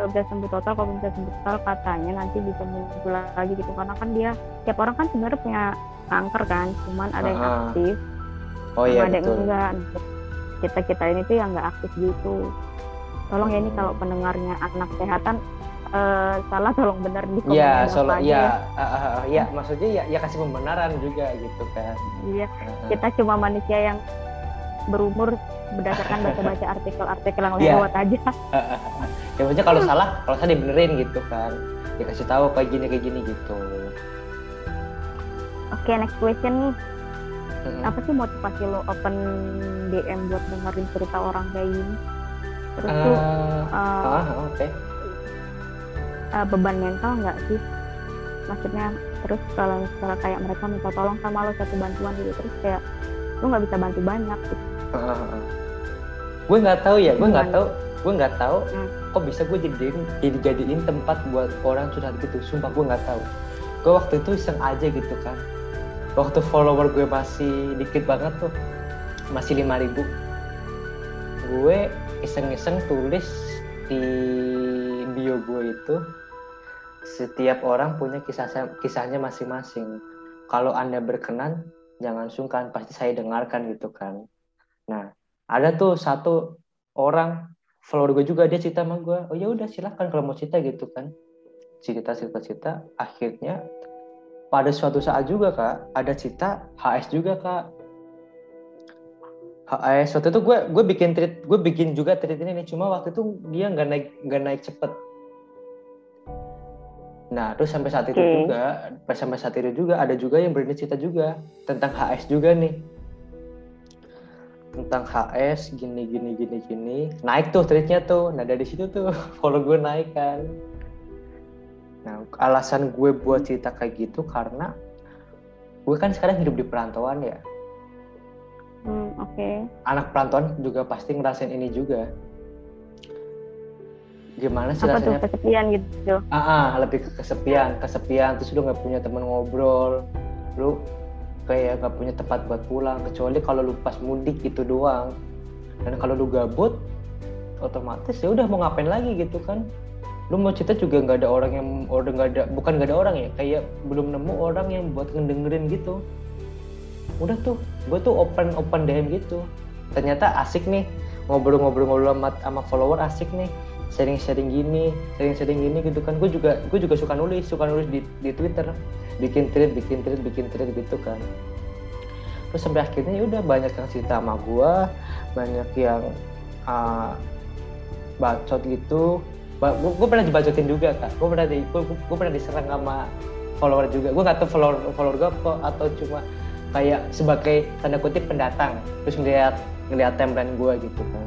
bisa sembuh total kalau bisa sembuh total katanya nanti bisa muncul lagi gitu karena kan dia tiap orang kan sebenarnya punya kanker kan cuman ada yang Ah. aktif Oh iya ada yang betul. enggak kita kita ini tuh yang nggak aktif gitu tolong ya ini Hmm. kalau pendengarnya anak kesehatan uh, salah tolong benar di komen Iya, solo iya, uh, uh, uh, ya maksudnya ya ya kasih pembenaran juga gitu kan. Iya, uh, kita cuma manusia yang berumur berdasarkan <laughs> baca-baca artikel-artikel yang yeah. lewat aja. <laughs> ya maksudnya kalau salah, kalau salah dibenerin gitu kan. Dikasih tahu kayak gini kayak gini gitu. Oke, okay, next question nih. Hmm. Apa sih motivasi lo open DM buat dengerin cerita orang kayak gini? Terus uh, tuh, uh, uh, oke. Okay. Uh, beban mental nggak sih? Maksudnya terus kalau misalnya kayak mereka minta tolong sama lo satu bantuan gitu terus kayak lo nggak bisa bantu banyak gitu. <laughs> Uh. Gue nggak tahu ya, gue nggak tahu, gue nggak tahu hmm. kok bisa gue jadiin jadi jadiin tempat buat orang curhat gitu. Sumpah gue nggak tahu. Gue waktu itu iseng aja gitu kan waktu follower gue masih dikit banget tuh masih 5000 gue iseng-iseng tulis di bio gue itu setiap orang punya kisah kisahnya masing-masing kalau anda berkenan jangan sungkan pasti saya dengarkan gitu kan nah ada tuh satu orang follower gue juga dia cerita sama gue oh ya udah silahkan kalau mau cerita gitu kan. Cerita cerita cerita. Akhirnya pada suatu saat juga kak ada cita HS juga kak. HS waktu itu gue gue bikin treat gue bikin juga treat ini nih cuma waktu itu dia nggak naik nggak naik cepet. Nah terus sampai saat itu okay. juga sampai saat itu juga ada juga yang berani cerita juga tentang HS juga nih tentang HS gini gini gini gini naik tuh treatnya tuh nah dari situ tuh <laughs> follow gue naik kan Nah, alasan gue buat cerita kayak gitu karena gue kan sekarang hidup di perantauan ya. Hmm, Oke. Okay. Anak perantauan juga pasti ngerasain ini juga. Gimana sih Apa rasanya? Tuh, kesepian gitu. Ah, ah, lebih ke kesepian, kesepian. Terus lu nggak punya teman ngobrol, lu kayak nggak punya tempat buat pulang. Kecuali kalau lu pas mudik gitu doang. Dan kalau lu gabut, otomatis ya udah mau ngapain lagi gitu kan? lu mau cerita juga nggak ada orang yang orang nggak ada bukan nggak ada orang ya kayak belum nemu orang yang buat ngedengerin gitu udah tuh gue tuh open open DM gitu ternyata asik nih ngobrol-ngobrol-ngobrol sama, sama follower asik nih sharing-sharing gini sharing-sharing gini gitu kan gue juga gue juga suka nulis suka nulis di, di Twitter bikin tweet bikin tweet bikin tweet gitu kan. Terus sampai akhirnya ya udah banyak yang cerita sama gue banyak yang uh, bacot gitu. Gue pernah dibacotin juga kak. Gue pernah di gue pernah diserang sama follower juga. Gue nggak tahu follower follower gue kok atau cuma kayak sebagai tanda kutip pendatang. Terus ngeliat ngeliat timeline gue gitu kan.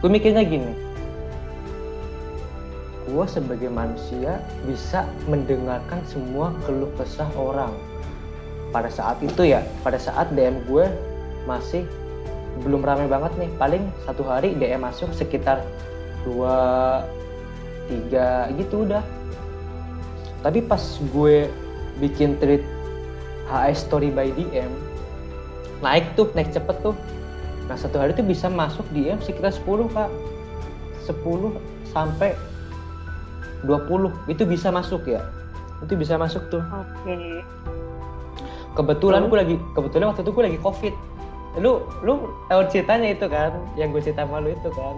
Gue mikirnya gini gue sebagai manusia bisa mendengarkan semua keluh kesah orang. Pada saat itu ya pada saat DM gue masih belum ramai banget nih. Paling satu hari DM masuk sekitar dua tiga gitu udah. Tapi pas gue bikin tweet HS story by DM naik tuh naik cepet tuh. Nah satu hari tuh bisa masuk DM sekitar 10 kak. 10 sampai 20 itu bisa masuk ya? Itu bisa masuk tuh. Oke. Okay. kebetulan gue lagi kebetulan waktu itu gue lagi covid. Lu lu tahu ceritanya itu kan? Yang gue cerita malu itu kan?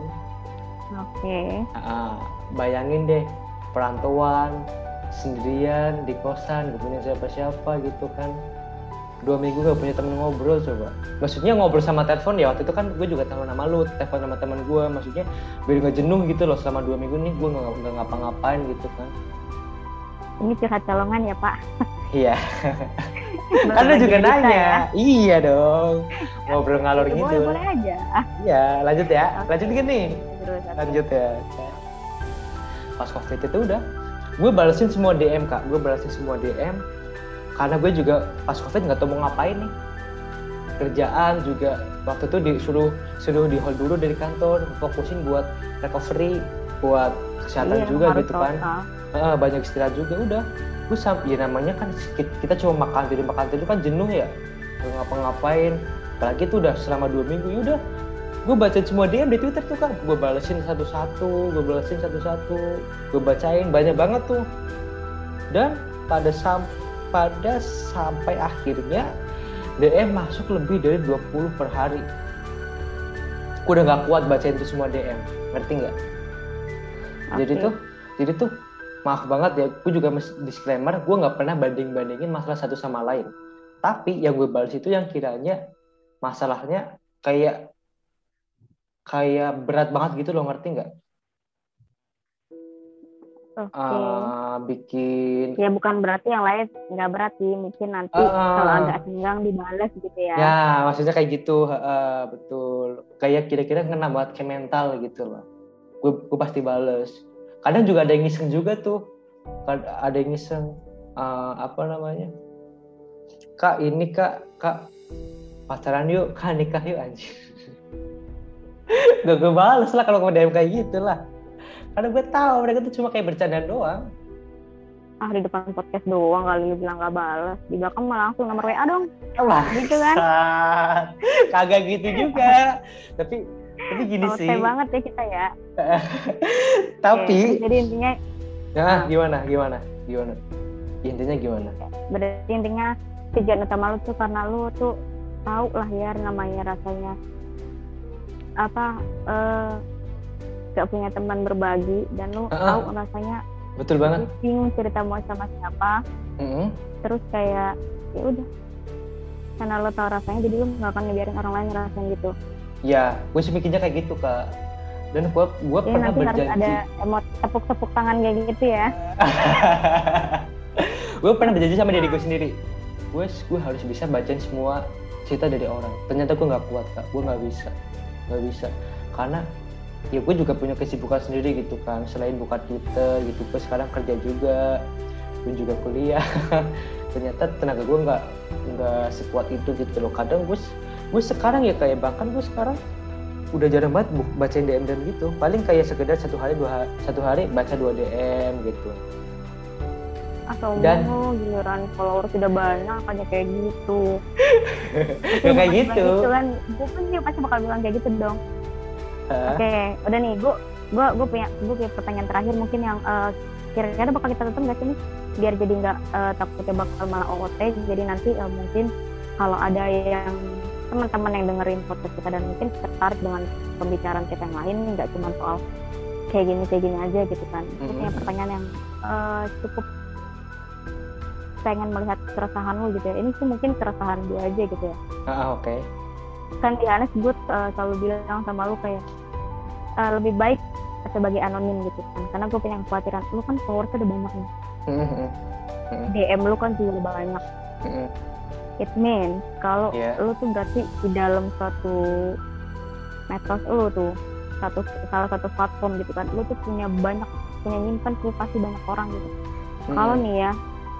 Oke. Okay. Bayangin deh perantauan sendirian di kosan gak punya siapa-siapa gitu kan dua minggu gak punya temen ngobrol coba. Maksudnya ngobrol sama telepon ya waktu itu kan gue juga tahu nama lu telepon sama teman gue. Maksudnya biar gak jenuh gitu loh selama dua minggu nih gue nggak ngapa-ngapain gitu kan. Ini curhat colongan ya pak. Iya. <laughs> Kan lu juga nanya. ya? iya dong. Ngobrol ngalor gitu boleh boleh aja. Iya lanjut ya. Lanjut gini lanjut ya. Pas covid itu udah gue balesin semua DM kak. Gue balesin semua DM karena gue juga pas covid nggak tahu mau ngapain nih. Kerjaan juga waktu itu disuruh suruh di hold dulu dari kantor fokusin buat recovery buat kesehatan iya, juga gitu kan. uh, banyak istirahat juga udah. Gue sampai ya namanya kan kita cuma makan tidur makan tidur kan jenuh ya. Nggak ngapa-ngapain. Apalagi itu udah selama dua minggu ya udah. Gue baca semua DM di Twitter tuh kan gue balesin satu-satu gue balesin satu-satu. Gue bacain banyak banget tuh. Dan pada sam pada sampai akhirnya DM masuk lebih dari 20 per hari. Gue udah gak kuat bacain itu semua DM ngerti nggak? Okay. jadi tuh jadi tuh maaf banget ya gue juga disclaimer gue nggak pernah banding bandingin masalah satu sama lain. Tapi yang gue balas itu yang kiranya masalahnya kayak kayak berat banget gitu loh ngerti nggak Oke. Uh, bikin ya bukan berarti yang lain nggak berat sih mungkin nanti uh, kalau agak senggang dibalas gitu ya. Ya maksudnya kayak gitu uh, betul. Kayak kira-kira kena buat ke mental gitu loh. Gue, gue pasti bales. Kadang juga ada yang ngiseng juga tuh. Ada yang ngiseng uh, apa namanya? Kak ini kak kak pacaran yuk kak nikah yuk anjir. <laughs> Gak gue bales lah kalau gue DM kayak gitu lah karena gue tahu mereka tuh cuma kayak bercanda doang. Ah di depan podcast doang kali lu bilang gak balas. Di belakang malah langsung nomor WA dong. Lah gitu kan? <laughs> kagak gitu juga. Tapi tapi gini oh, sih. banget ya kita ya. <laughs> Tapi Oke, jadi intinya nah, gimana gimana gimana? Intinya gimana? Berarti intinya tujuan utama lu tuh karena lu tuh tahu lah ya namanya rasanya. Apa uh, gak punya teman berbagi dan lu uh -uh. tahu rasanya betul banget. Bingung cerita mau sama siapa. Mm -hmm. terus kayak ya udah. Karena lo tahu rasanya jadi lu nggak akan ngebiarin orang lain ngerasain gitu. Ya gue sih mikirnya kayak gitu kak. Dan gue gue ya, pernah nanti berjanji. harus ada emot tepuk tepuk tangan kayak gitu ya. <laughs> Gue pernah berjanji sama diri gue sendiri. Gue gue harus bisa bacain semua cerita dari orang. Ternyata gue nggak kuat kak. Gue nggak bisa. Nggak bisa. Karena ya gue juga punya kesibukan sendiri gitu kan selain buka Twitter gitu gue sekarang kerja juga. Gue juga kuliah. <laughs> Ternyata tenaga gue nggak nggak sekuat itu gitu loh. Kadang gue gue sekarang ya kayak bahkan gue sekarang udah jarang banget bacain DM dan gitu. Paling kayak sekedar satu hari dua satu hari baca dua DM gitu. Atau dan mau giliran follower sudah banyak hanya kayak gitu. <laughs> Ya kayak gitu. gitu kan. Gue pun dia pasti bakal bilang kayak gitu dong uh. oke okay, udah nih gue gue gue punya gue punya pertanyaan terakhir mungkin yang uh, kira-kira bakal kita tutup nggak sih nih biar jadi nggak uh, takutnya bakal malah OOT jadi nanti uh, mungkin kalau ada yang teman-teman yang dengerin podcast kita dan mungkin tertarik dengan pembicaraan kita yang lain nggak cuma soal kayak gini kayak gini aja gitu kan mm -hmm. punya pertanyaan yang uh, cukup pengen melihat keresahan lu gitu ya ini sih mungkin keresahan dia aja gitu ya ah oke okay. kan di Anes gue uh, selalu bilang sama lu kayak uh, lebih baik sebagai anonim gitu kan karena gue punya kekhawatiran lu kan followersnya udah banyak nih mm -hmm. DM lu kan juga banyak mm -hmm it means kalau yeah. lu tuh berarti di dalam suatu medsos lu tuh satu salah satu platform gitu kan lu tuh punya banyak punya nyimpan privasi banyak orang gitu hmm. kalau nih ya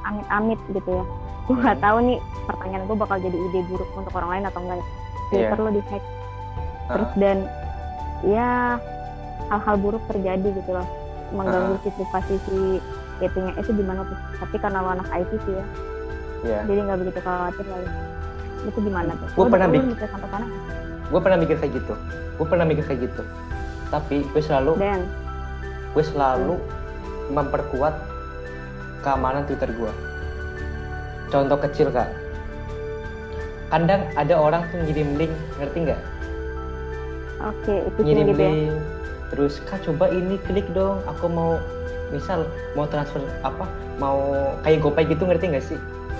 amit-amit gitu ya gue nggak hmm. tahu nih pertanyaan gue bakal jadi ide buruk untuk orang lain atau enggak Twitter yeah. lu di hack terus dan ya hal-hal buruk terjadi gitu loh. Mengganggu uh. si privasi si itunya itu gimana tuh? Tapi karena lo anak IT sih ya. Yeah. jadi nggak begitu khawatir lagi itu gimana tuh? Gue pernah mikir sampai sana gue pernah mikir kayak gitu. Gue pernah mikir kayak gitu. Tapi gue selalu Dan. gue selalu hmm. memperkuat keamanan Twitter gue contoh kecil kak. Kadang ada orang tuh ngirim link ngerti nggak oke itu ngirim gitu ya? link. Terus kak coba ini klik dong. Aku mau misal mau transfer apa mau kayak gopay gitu ngerti nggak sih?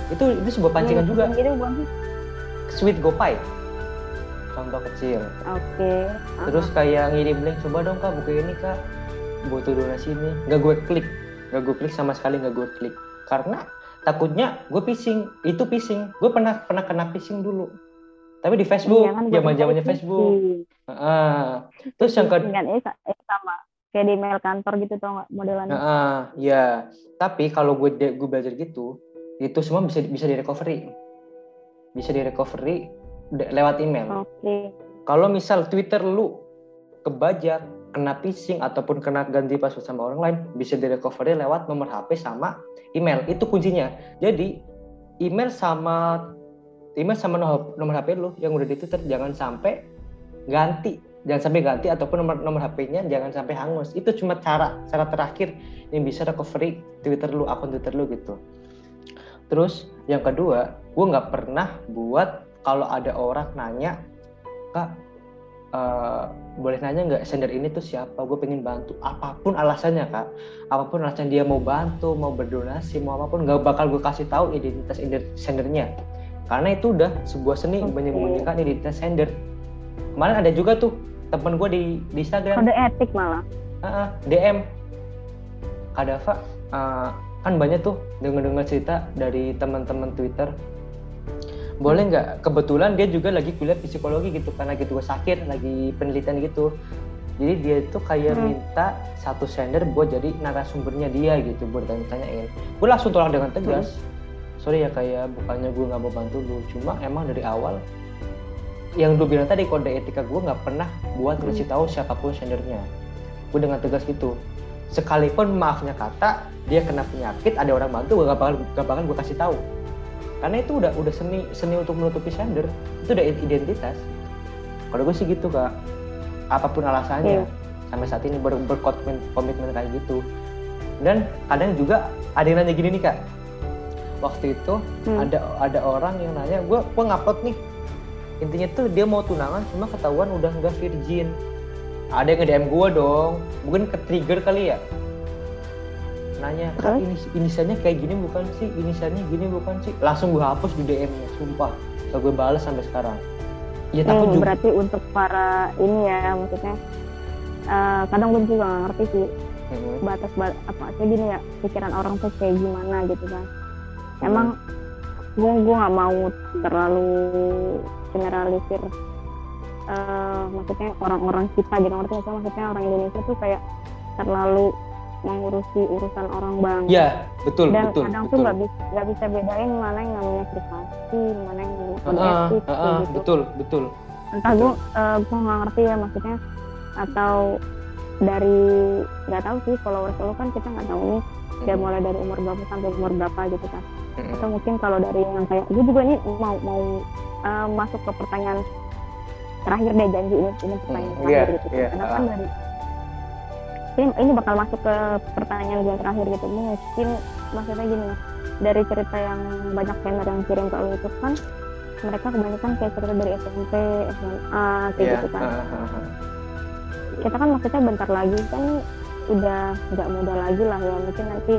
Itu itu sebuah pancingan ya, juga. gitu bukan sweet gopay. Contoh kecil. Oke okay. terus kayak ngirim link coba dong kak buka ini kak. Butuh donasi ini. Nggak gue klik. Nggak gue klik sama sekali nggak gue klik. Karena takutnya gue phishing. Itu phishing. Gue pernah pernah kena phishing dulu tapi di Facebook iya, kan zaman zamannya Facebook ah terus yang kedua kan eh, sama kayak di email kantor gitu tau nggak modelannya ah ya tapi kalau gue gue belajar gitu itu semua bisa bisa di recovery bisa di recovery lewat email. Okay. Kalau misal Twitter lu kebajak, kena phishing ataupun kena ganti password sama orang lain, bisa di recovery lewat nomor HP sama email. Itu kuncinya. Jadi email sama email sama nomor, HP lu yang udah di Twitter jangan sampai ganti, jangan sampai ganti ataupun nomor nomor HP-nya jangan sampai hangus. Itu cuma cara cara terakhir yang bisa recovery Twitter lu, akun Twitter lu gitu. Terus yang kedua, gue nggak pernah buat kalau ada orang nanya, kak, uh, boleh nanya nggak sender ini tuh siapa? Gue pengen bantu. Apa pun alasannya kak. Apa pun alasan dia mau bantu mau berdonasi mau apa pun nggak bakal gue kasih tahu identitas sendernya karena itu udah sebuah seni okay. menyembunyikan identitas sender kemarin ada juga tuh temen gue di di Instagram. Kode etik malah. Uh, uh, DM Dava uh, kan banyak tuh dengar-dengar cerita dari teman-teman Twitter. Boleh nggak? Kebetulan dia juga lagi kuliah psikologi gitu karena gitu sakit lagi penelitian gitu. Jadi dia itu kayak hmm. minta satu sender buat jadi narasumbernya dia gitu buat tanya-tanyain. Gue langsung tolak dengan tegas. Hmm. Sorry ya kayak bukannya gue nggak mau bantu lu cuma emang dari awal yang gue bilang tadi kode etika gue nggak pernah buat hmm. ngasih tahu siapa pun sendernya. Gue dengan tegas gitu. Sekalipun maafnya kata dia kena penyakit ada orang bantu gue gak bakal gak bakal gue kasih tahu. Karena itu udah udah seni seni untuk menutupi sender. Itu udah identitas. Kalau gue sih gitu kak. Apa pun alasannya yeah. sampai saat ini ber berkomitmen komitmen kayak gitu. Dan kadang juga ada yang nanya gini nih kak waktu itu hmm. ada ada orang yang nanya gue gue ngupload nih. Intinya tuh dia mau tunangan cuma ketahuan udah nggak virgin. Ada yang nge DM gue dong mungkin ke trigger kali ya. Nanya kak ini inisialnya kayak gini bukan sih? Inisialnya gini bukan sih? Langsung gue hapus di DM nya sumpah. Gak gue balas sampai sekarang. Ya takut hmm, juga berarti untuk para ini ya maksudnya uh, kadang gue juga gak ngerti sih hmm. batas bat apa sih gini ya pikiran orang tuh kayak gimana gitu kan hmm. emang gue gue nggak mau terlalu generalisir uh, maksudnya orang-orang kita gitu ngerti maksudnya orang Indonesia tuh kayak terlalu mengurusi urusan orang bang. Iya, betul, Dan betul. kadang betul. tuh nggak bisa nggak bisa bedain mana yang namanya privasi, mana yang namanya uh, uh, uh, gitu. Betul, betul. Entah gue uh, gue nggak ngerti ya maksudnya atau dari nggak tahu sih followers lo kan kita nggak tahu nih dia mulai dari umur berapa sampai umur berapa gitu kan. Atau mungkin kalau dari yang kayak gue juga nih mau mau uh, masuk ke pertanyaan terakhir deh janji ini ini pertanyaan hmm. terakhir yeah, gitu. Yeah, Karena uh. kan dari ini, ini bakal masuk ke pertanyaan gue terakhir gitu mungkin maksudnya gini dari cerita yang banyak trainer yang kirim ke lu itu kan mereka kebanyakan kayak cerita dari SMP SMA kayak yeah. gitu kan kita kan maksudnya bentar lagi kan udah nggak muda lagi lah ya mungkin nanti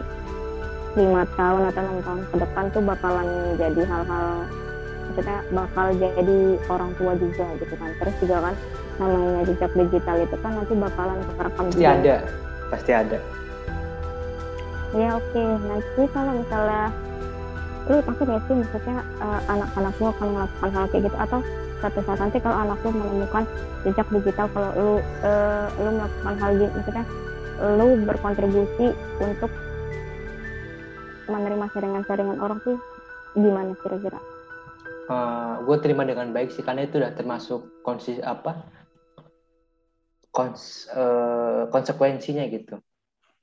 lima tahun atau enam tahun ke depan tuh bakalan jadi hal-hal maksudnya bakal jadi orang tua juga gitu kan terus juga kan namanya jejak digital itu kan nanti bakalan kerekam pasti juga. ada pasti ada ya oke okay. nanti kalau misalnya lu takut ya sih maksudnya uh, anak-anak lu akan melakukan hal kayak gitu atau suatu saat nanti kalau anak lu menemukan jejak digital kalau lu uh, lu melakukan hal gitu maksudnya lu berkontribusi untuk menerima sharingan-sharingan orang tuh gimana kira-kira? Uh, eh, gue terima dengan baik sih karena itu udah termasuk konsis apa kons uh, konsekuensinya gitu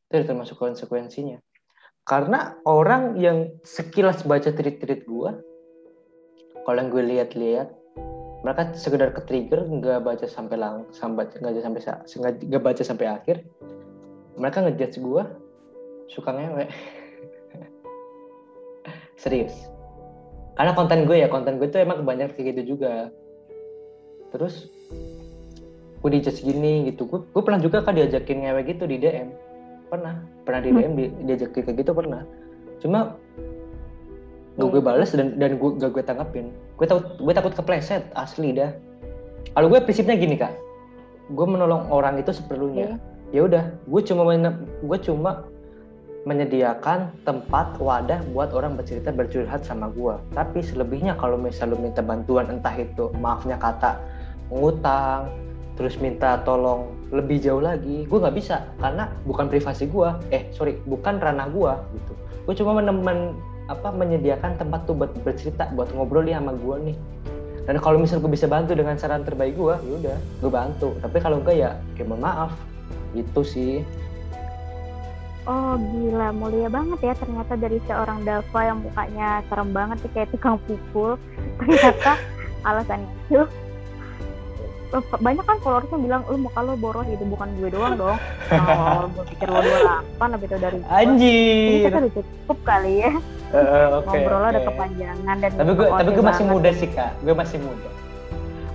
itu termasuk konsekuensinya karena orang yang sekilas baca tweet-tweet gue kalau yang gue lihat-lihat mereka sekedar ke trigger nggak baca sampai lang sampai nggak sampai nggak baca sampai akhir. Mereka ngejudge gue suka ngewe. <laughs> Serius. Karena konten gue ya konten gue tuh emang kebanyakan kayak gitu juga. Terus gue dijudge gini gitu. Gue, gue pernah juga kan diajakin ngewe gitu di DM pernah. Pernah di DM di, diajakin kayak gitu pernah. Cuma gue gue balas dan dan gue gak gue tanggapin gue takut gue takut kepleset asli dah. Kalau gue prinsipnya gini kak. Gue menolong orang itu seperlunya. Yeah. ya udah gue cuma gue cuma menyediakan tempat wadah buat orang bercerita bercurhat sama gue tapi selebihnya kalau misal lu minta bantuan entah itu maafnya kata ngutang terus minta tolong lebih jauh lagi gue nggak bisa. Karena bukan privasi gue eh sorry bukan ranah gue gitu. Gue cuma meneman apa menyediakan tempat tuh buat bercerita buat ngobrol ya sama gue nih. Dan kalau misal gue bisa bantu dengan saran terbaik gue ya udah gue bantu. Tapi kalau enggak ya kayak mohon maaf. Itu sih. Oh gila. Mulia banget ya ternyata dari seorang Dava yang mukanya serem banget sih kayak tukang pukul. Ternyata <laughs> alasan itu banyak kan followersnya bilang lu muka lo boros gitu bukan gue doang dong. <laughs> Kalau gue pikir lo delapan lebih itu dari gue anjir. Ini kita udah cukup kali ya uh, okay, ngobrol okay. udah kepanjangan dan tapi gue tapi gue masih muda sih kak gue masih muda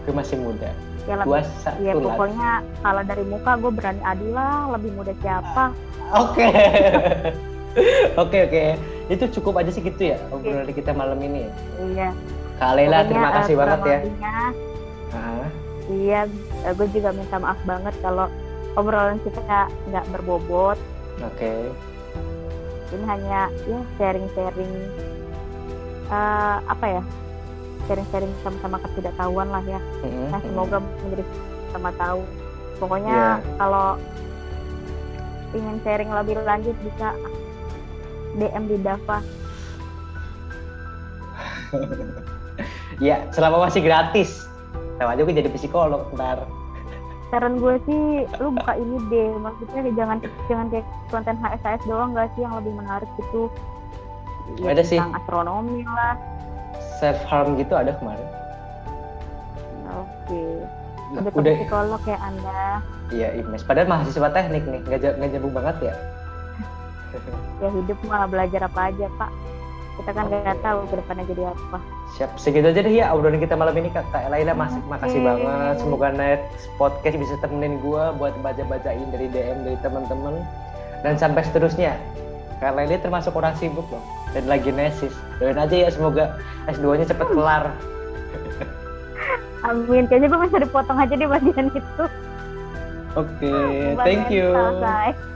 gue masih muda ya lebih dua satu ya pokoknya kalau dari muka gue berani adu lah lebih muda siapa Oke. <laughs> Oke oke. Itu cukup aja sih gitu ya obrolan kita malam ini. ya. iya Kak Lela Pokoknya, terima eh, kasih banget kurang ya. Ah, iya gue juga minta maaf banget kalau obrolan kita nggak berbobot Oke. Ini hanya ya sharing-sharing eh, apa ya sharing-sharing sama-sama ketidaktahuan lah ya Mm-mm, nah semoga menjadi sama tahu pokoknya Iya. kalau ingin sharing lebih lanjut bisa DM di Dava <laughs> Ya selama masih gratis. Tahu aja gue jadi psikolog ntar. Saran gue sih lu buka ini deh maksudnya jangan jangan kayak konten HSHS doang gak sih yang lebih menarik gitu Ya, Ada sih. astronomi lah Self harm gitu ada kemarin. oke Nah, udah psikolog ya anda Iya IMES. Padahal mahasiswa teknik nih, nggak nggak nyambung banget ya. ya hidup mah belajar apa aja pak kita kan nggak tahu ke depannya jadi apa Siap, segitu aja deh ya obrolan kita malam ini Kak, Laila masih Oke. makasih banget. Semoga next podcast bisa temenin gue buat baca-bacain dari DM dari teman-teman dan sampai seterusnya. Kak Laila termasuk orang sibuk loh dan lagi nesis. Doain aja ya semoga S2-nya cepet kelar. <laughs> amin kayaknya gue bisa dipotong aja di bagian itu Oke, Bagian thank you. selesai